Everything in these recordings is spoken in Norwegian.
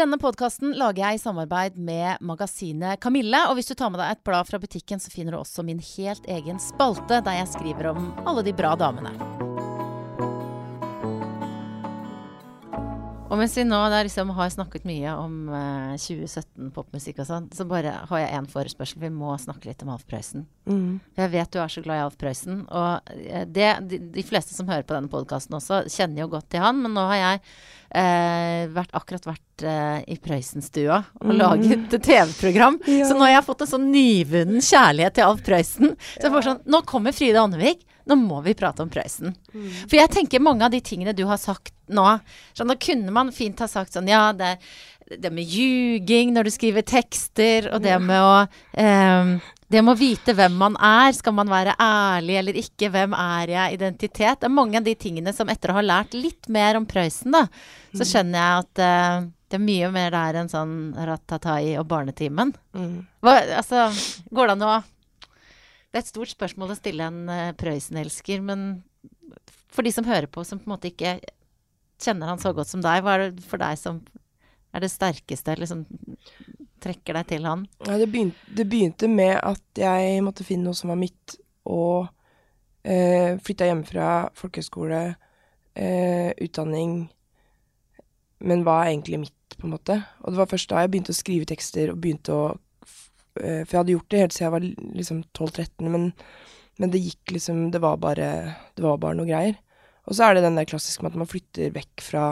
Denne podkasten lager jeg i samarbeid med magasinet Kamille. Og hvis du tar med deg et blad fra butikken, så finner du også min helt egen spalte, der jeg skriver om alle de bra damene. Og mens vi nå liksom har snakket mye om uh, 2017 popmusikk og sånn, så bare har jeg én forespørsel. Vi må snakke litt om Alf Prøysen. Mm. For jeg vet du er så glad i Alf Prøysen. Og eh, det, de, de, fleste som hører på denne podkasten også, kjenner jo godt til han. Men nå har jeg eh, vært, akkurat vært eh, i Prøysenstua og mm. laget et TV-program. Ja. Så nå har jeg fått en sånn nyvunnen kjærlighet til Alf Prøysen. Så jeg får sånn Nå kommer Fride Andevik. Nå må vi prate om Prøysen. Mm. For jeg tenker mange av de tingene du har sagt nå sånn, Da kunne man fint ha sagt sånn Ja, det, det med ljuging når du skriver tekster, og det med å um, det med å vite hvem man er. Skal man være ærlig eller ikke? Hvem er jeg? Identitet. Det er mange av de tingene som etter å ha lært litt mer om Prøysen, da, så mm. skjønner jeg at uh, det er mye mer der enn sånn Ratatai og Barnetimen. Mm. Hva, altså, går det an å det er et stort spørsmål å stille en uh, Prøysen-elsker, men for de som hører på, som på en måte ikke kjenner han så godt som deg, hva er det for deg som er det sterkeste, liksom trekker deg til han? Ja, det, begynte, det begynte med at jeg måtte finne noe som var mitt, og eh, flytta hjemmefra, folkehøyskole, eh, utdanning, men hva er egentlig mitt, på en måte? Og det var først da jeg begynte å skrive tekster og begynte å Eh, for jeg hadde gjort det helt siden jeg var liksom 12-13, men, men, det gikk liksom Det var bare Det var bare noe greier. Og så er det den der klassiske med at man flytter vekk fra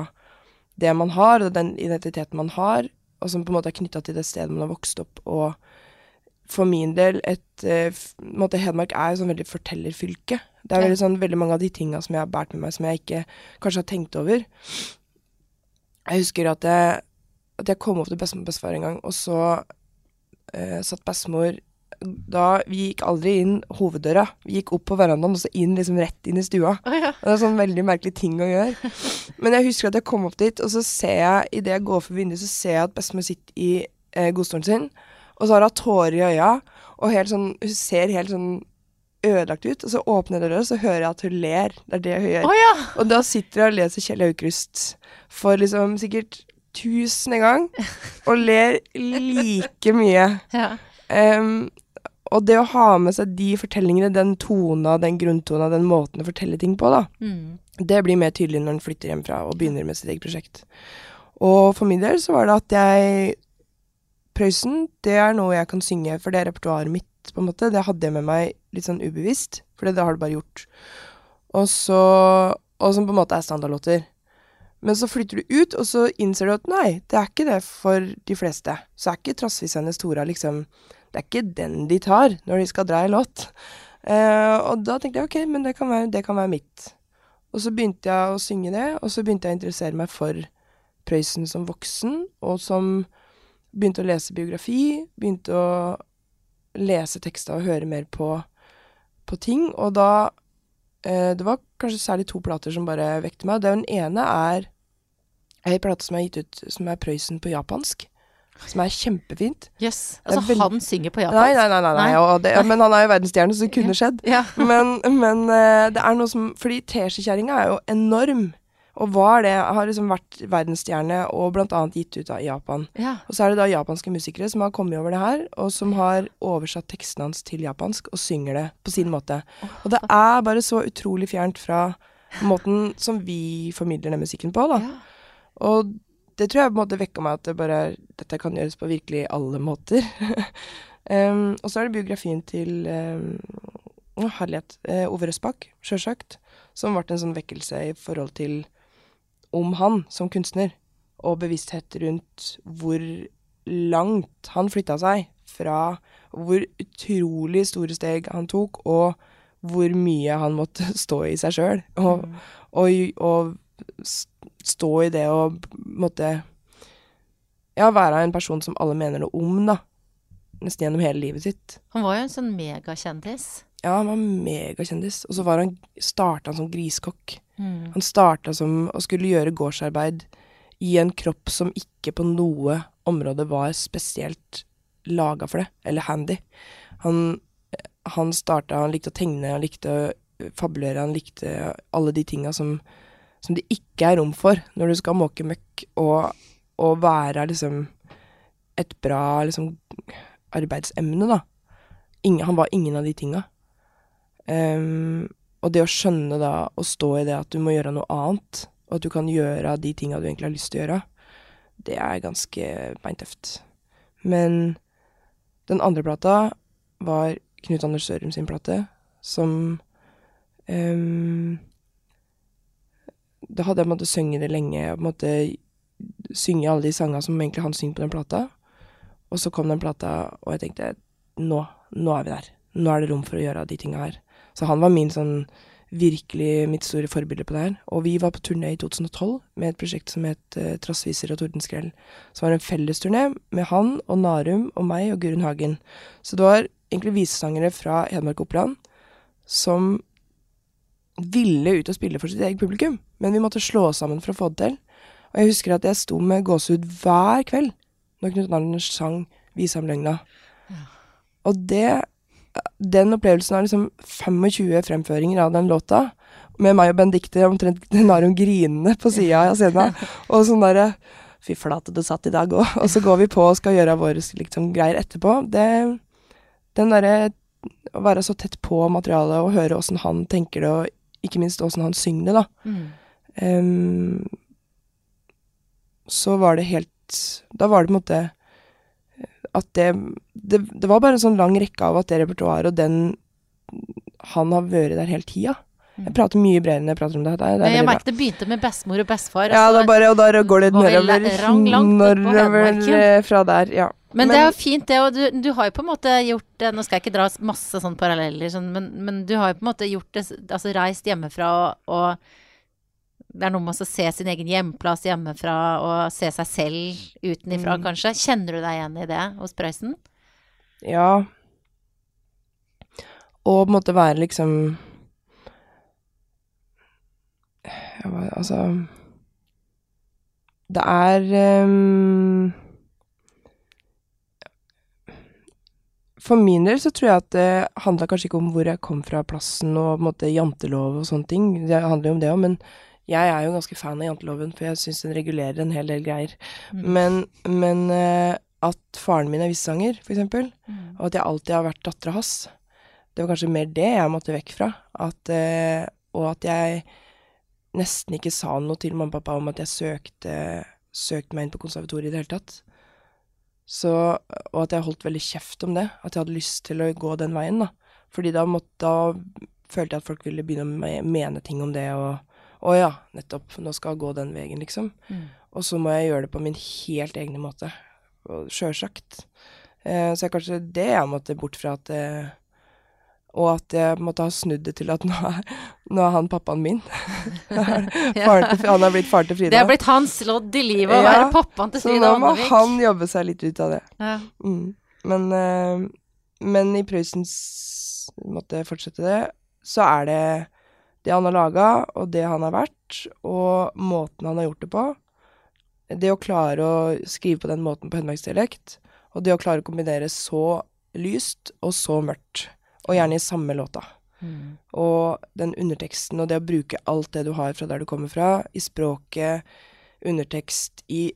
det man har, og den identiteten man har, og som på en måte er knytta til det stedet man har vokst opp. Og for min del et eh, måte Hedmark er jo sånn veldig fortellerfylke. Det er veldig, sånn, veldig mange av de tinga som jeg har båret med meg, som jeg ikke kanskje har tenkt over. Jeg husker at jeg, at jeg kom opp til bestemor og bestefar en gang, og så eh, satt bestemor da Vi gikk aldri inn hoveddøra. Vi gikk opp på verandaen og så inn liksom rett inn i stua. Oh, ja. Det er sånn veldig merkelig ting å gjøre. Men jeg husker at jeg kom opp dit, og så ser jeg, idet jeg går for vinduet, så ser jeg at bestemor sitter i eh, godstolen sin, og så har hun tårer i øya, og helt sånn Hun ser helt sånn ødelagt ut, og så åpner jeg døra, og så hører jeg at hun ler. Det er det hun gjør. Oh, ja. Og da sitter hun og leser Kjell Aukrust for liksom sikkert tusende gang og ler like mye. Ja. Um, og det å ha med seg de fortellingene, den tona, den grunntona, den måten å fortelle ting på, da, mm. det blir mer tydelig når en flytter hjemmefra og begynner med sitt eget prosjekt. Og for min del så var det at jeg Prøysen, det er noe jeg kan synge, for det er repertoaret mitt, på en måte. Det hadde jeg med meg litt sånn ubevisst, for det har du bare gjort. Og så Og som på en måte er standardlåter. Men så flytter du ut, og så innser du at nei, det er ikke det for de fleste. Så er ikke Trassvissenes Tora liksom Det er ikke den de tar når de skal dra i låt. Uh, og da tenkte jeg ok, men det kan, være, det kan, være, mitt. Og så begynte jeg å synge det, og så begynte jeg å interessere meg for Prøysen som voksen, og som begynte å lese biografi, begynte å lese tekster og høre mer på, på ting. Og da uh, det var kanskje særlig to plater som bare vekte meg. Den ene er ei plate som er gitt ut som er Prøysen på japansk. Som er kjempefint. Yes. Altså veld... han synger på japansk? Nei, nei, nei. nei, nei. Det, men han er jo verdensstjerne, så det kunne skjedd. Ja. men, men, eh, det er noe som Fordi teskjekjerringa er jo enorm. Og var det, har liksom vært verdensstjerne og bl.a. gitt ut av Japan. Ja. Og så er det da japanske musikere som har kommet over det her, og som har oversatt tekstene hans til japansk og synger det på sin måte. Og det er bare så utrolig fjernt fra måten som vi formidler den musikken på, da. Ja. Og det tror jeg på en måte vekka meg at det bare dette kan gjøres på virkelig alle måter. um, og så er det biografien til um, Herlighet. Uh, Ove Røsbakk, sjølsagt. Som ble en sånn vekkelse i forhold til om han som kunstner, og bevissthet rundt hvor langt han flytta seg fra hvor utrolig store steg han tok, og hvor mye han måtte stå i seg sjøl. Og, mm. og, og, stå i det og måtte Ja, være en person som alle mener noe om, da. Nesten gjennom hele livet sitt. Han var jo en sånn megakjendis. Ja, han var megakjendis. Og så var han, starta han som griskokk. Mm. Han starta som å skulle gjøre gårdsarbeid i en kropp som ikke på noe område var spesielt laga for det, eller handy. Han, han starta Han likte å tegne, han likte å fabulere, han likte alle de tinga som, som det ikke er rom for når du skal måke møkk og og være liksom et bra liksom arbeidsemne, da. Ingen, han var ingen av de tinga. Um, og det å skjønne da, å stå i det at du må gjøre noe annet, og at du kan gjøre de tinga du egentlig har lyst til å gjøre, det er ganske beintøft. Men den andre plata var Knut Anders Sørum sin plate, som ehm, Da hadde jeg på en måte sunget det lenge, og på en måte synge alle de sangene som egentlig han synger på den plata. Og så kom den plata, og jeg tenkte nå, nå er vi der. Nå er det rom for å gjøre de tinga her. Så han var min sånn virkelig mitt store forbilde på det her. Og vi var på turné i 2012 med et prosjekt som het uh, Trassviser og Tordenskrell. Som var en fellesturné med han og Narum og meg og Gurun Hagen. Så det var egentlig visesangere fra Hedmark Operaen som ville ut og spille for sitt eget publikum, men vi måtte slå oss sammen for å få det til. Og jeg husker at jeg sto med gåsehud hver kveld når Knut Anders sang 'Vise ham løgna'. Og det Den opplevelsen av liksom 25 fremføringer av den låta, med meg og Benedicte omtrent Narum grinende på sida av scenen, og sånn derre Fy flate, du satt i dag òg. Og så går vi på og skal gjøre våre liksom, greier etterpå. Det Den derre Å være så tett på materialet og høre åssen han tenker det, og ikke minst åssen han synger det, da. Mm. Um, så var det helt Da var det på en måte at det, det Det var bare en sånn lang rekke av at det repertoaret og den Han har vært der hele tida. Jeg prater mye bredere enn jeg prater om det. det, det jeg merket det begynte med bestemor og bestefar. Ja, altså, da bare, og da går det på Nordover eh, fra der, ja. Men, det er jo fint, det. Og du, du har jo på en måte gjort det Nå skal jeg ikke dra masse sånn paralleller, sånn, men, men du har jo på en måte gjort det Altså reist hjemmefra og, og Det er noe med å se sin egen hjemplass hjemmefra og se seg selv utenifra, Mm. kanskje. Kjenner du deg igjen i det hos Prøysen? Ja. Og på en måte være liksom ja, Altså Det er um, For min del så tror jeg at det handla kanskje ikke om hvor jeg kom fra plassen og på en måte jantelov og sånne ting. Det handler jo om det òg, men jeg er jo ganske fan av janteloven, for jeg syns den regulerer en hel del greier. Mm. Men, men uh, at faren min er vissanger, eksempel, Mm. og at jeg alltid har vært dattera hans. Det var kanskje mer det jeg måtte vekk fra. At, uh, og at jeg nesten ikke sa noe til mamma og pappa om at jeg søkte, søkte meg inn på konservatoriet i det hele tatt. Så, og at jeg holdt veldig kjeft om det. At jeg hadde lyst til å gå den veien, da. Fordi da, måtte, da følte jeg at folk ville begynne å mene ting om det, og å ja, nettopp, nå skal jeg gå den veien, liksom. Mm. Og så må jeg gjøre det på min helt egne måte. Sjølsagt. Eh, så det er kanskje det jeg måtte bort fra at eh, Og at jeg måtte ha snudd det til at nå er, nå er han pappaen min. Faren til, han er blitt far til Frida. Det er blitt hans lodd i livet å Ja, være pappaen til Frida. så nå må Andevik. han jobbe seg litt ut av det. Ja. Mm. Men, eh, men i Prøysens måtte fortsette det, så er det det han har laga, og det han har vært, og måten han har gjort det på. Det å klare å skrive på den måten på hedmarksdialekt, og det å klare å kombinere så lyst og så mørkt, og gjerne i samme låta. Mm. Og den underteksten og det å bruke alt det du har fra der du kommer fra, i språket, undertekst, i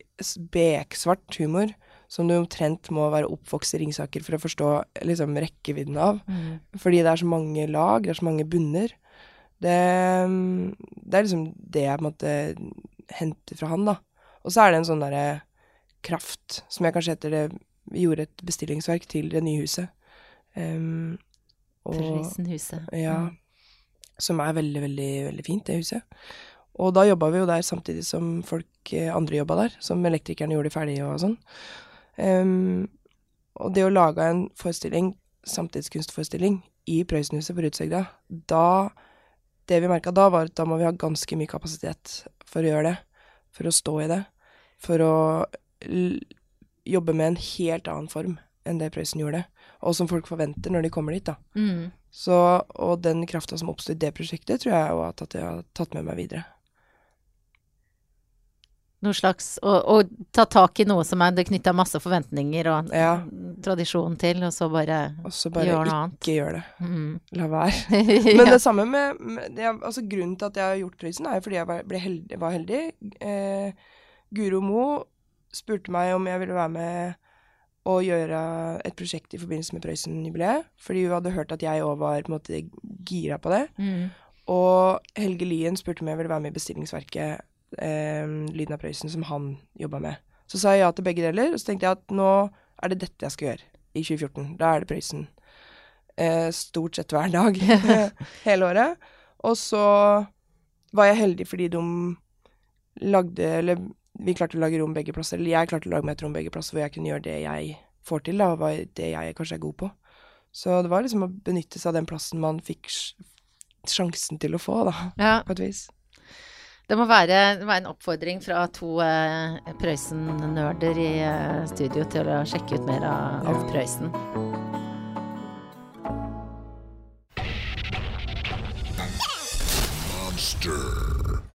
beksvart humor, som du omtrent må være oppvokst i Ringsaker for å forstå liksom rekkevidden av. Mm. Fordi det er så mange lag, det er så mange bunner. Det, det er liksom det jeg på en måte henter fra han, da. Og så er det en sånn derre kraft, som jeg kanskje etter det gjorde et bestillingsverk til det nye huset. Um, og Prøysenhuset. ja, Mm. som er veldig, veldig, veldig fint, det huset. Og da jobba vi jo der samtidig som folk eh, andre jobba der, som elektrikerne gjorde ferdig og sånn. Um, og det å lage en forestilling, samtidskunstforestilling, i Prøysenhuset på Rudshøgda, da Det vi merka da, var at da må vi ha ganske mye kapasitet for å gjøre det. For å stå i det. For å jobbe med en helt annen form enn det Prøysen gjorde. Og som folk forventer når de kommer dit, da. Mm. Så, og den krafta som oppsto i det prosjektet, tror jeg at, at jeg har tatt med meg videre. Noe slags Og, og ta tak i noe som er det knytta masse forventninger og Ja. tradisjon til, og så bare Og så bare Gjør noe annet. ikke gjør det. mm. La være. ja. Men det samme med, med det, altså Grunnen til at jeg har gjort prisen, er jo fordi jeg var, heldig, var heldig. Eh, Guro Mo spurte meg om jeg ville være med og gjøre et prosjekt i forbindelse med Prøysen-jubileet. Fordi hun hadde hørt at jeg òg var på en måte gira på det. Mm. Og Helge Lien spurte om jeg ville være med i bestillingsverket eh, Lyden av Prøysen, som han jobba med. Så sa jeg ja til begge deler, og så tenkte jeg at nå er det dette jeg skal gjøre i 2014. Da er det Prøysen. Eh, stort sett hver dag hele året. Og så var jeg heldig fordi de lagde Eller vi klarte å lage rom begge plasser. Eller jeg klarte å lage meg et rom begge plasser hvor jeg kunne gjøre det jeg får til, da, og det jeg kanskje er god på. Så det var liksom å benytte seg av den plassen man fikk sjansen til å få, da, Ja, på et vis. Det må være, det være en oppfordring fra to eh, Prøysen-nerder i eh, studio til å sjekke ut mer av, av Prøysen.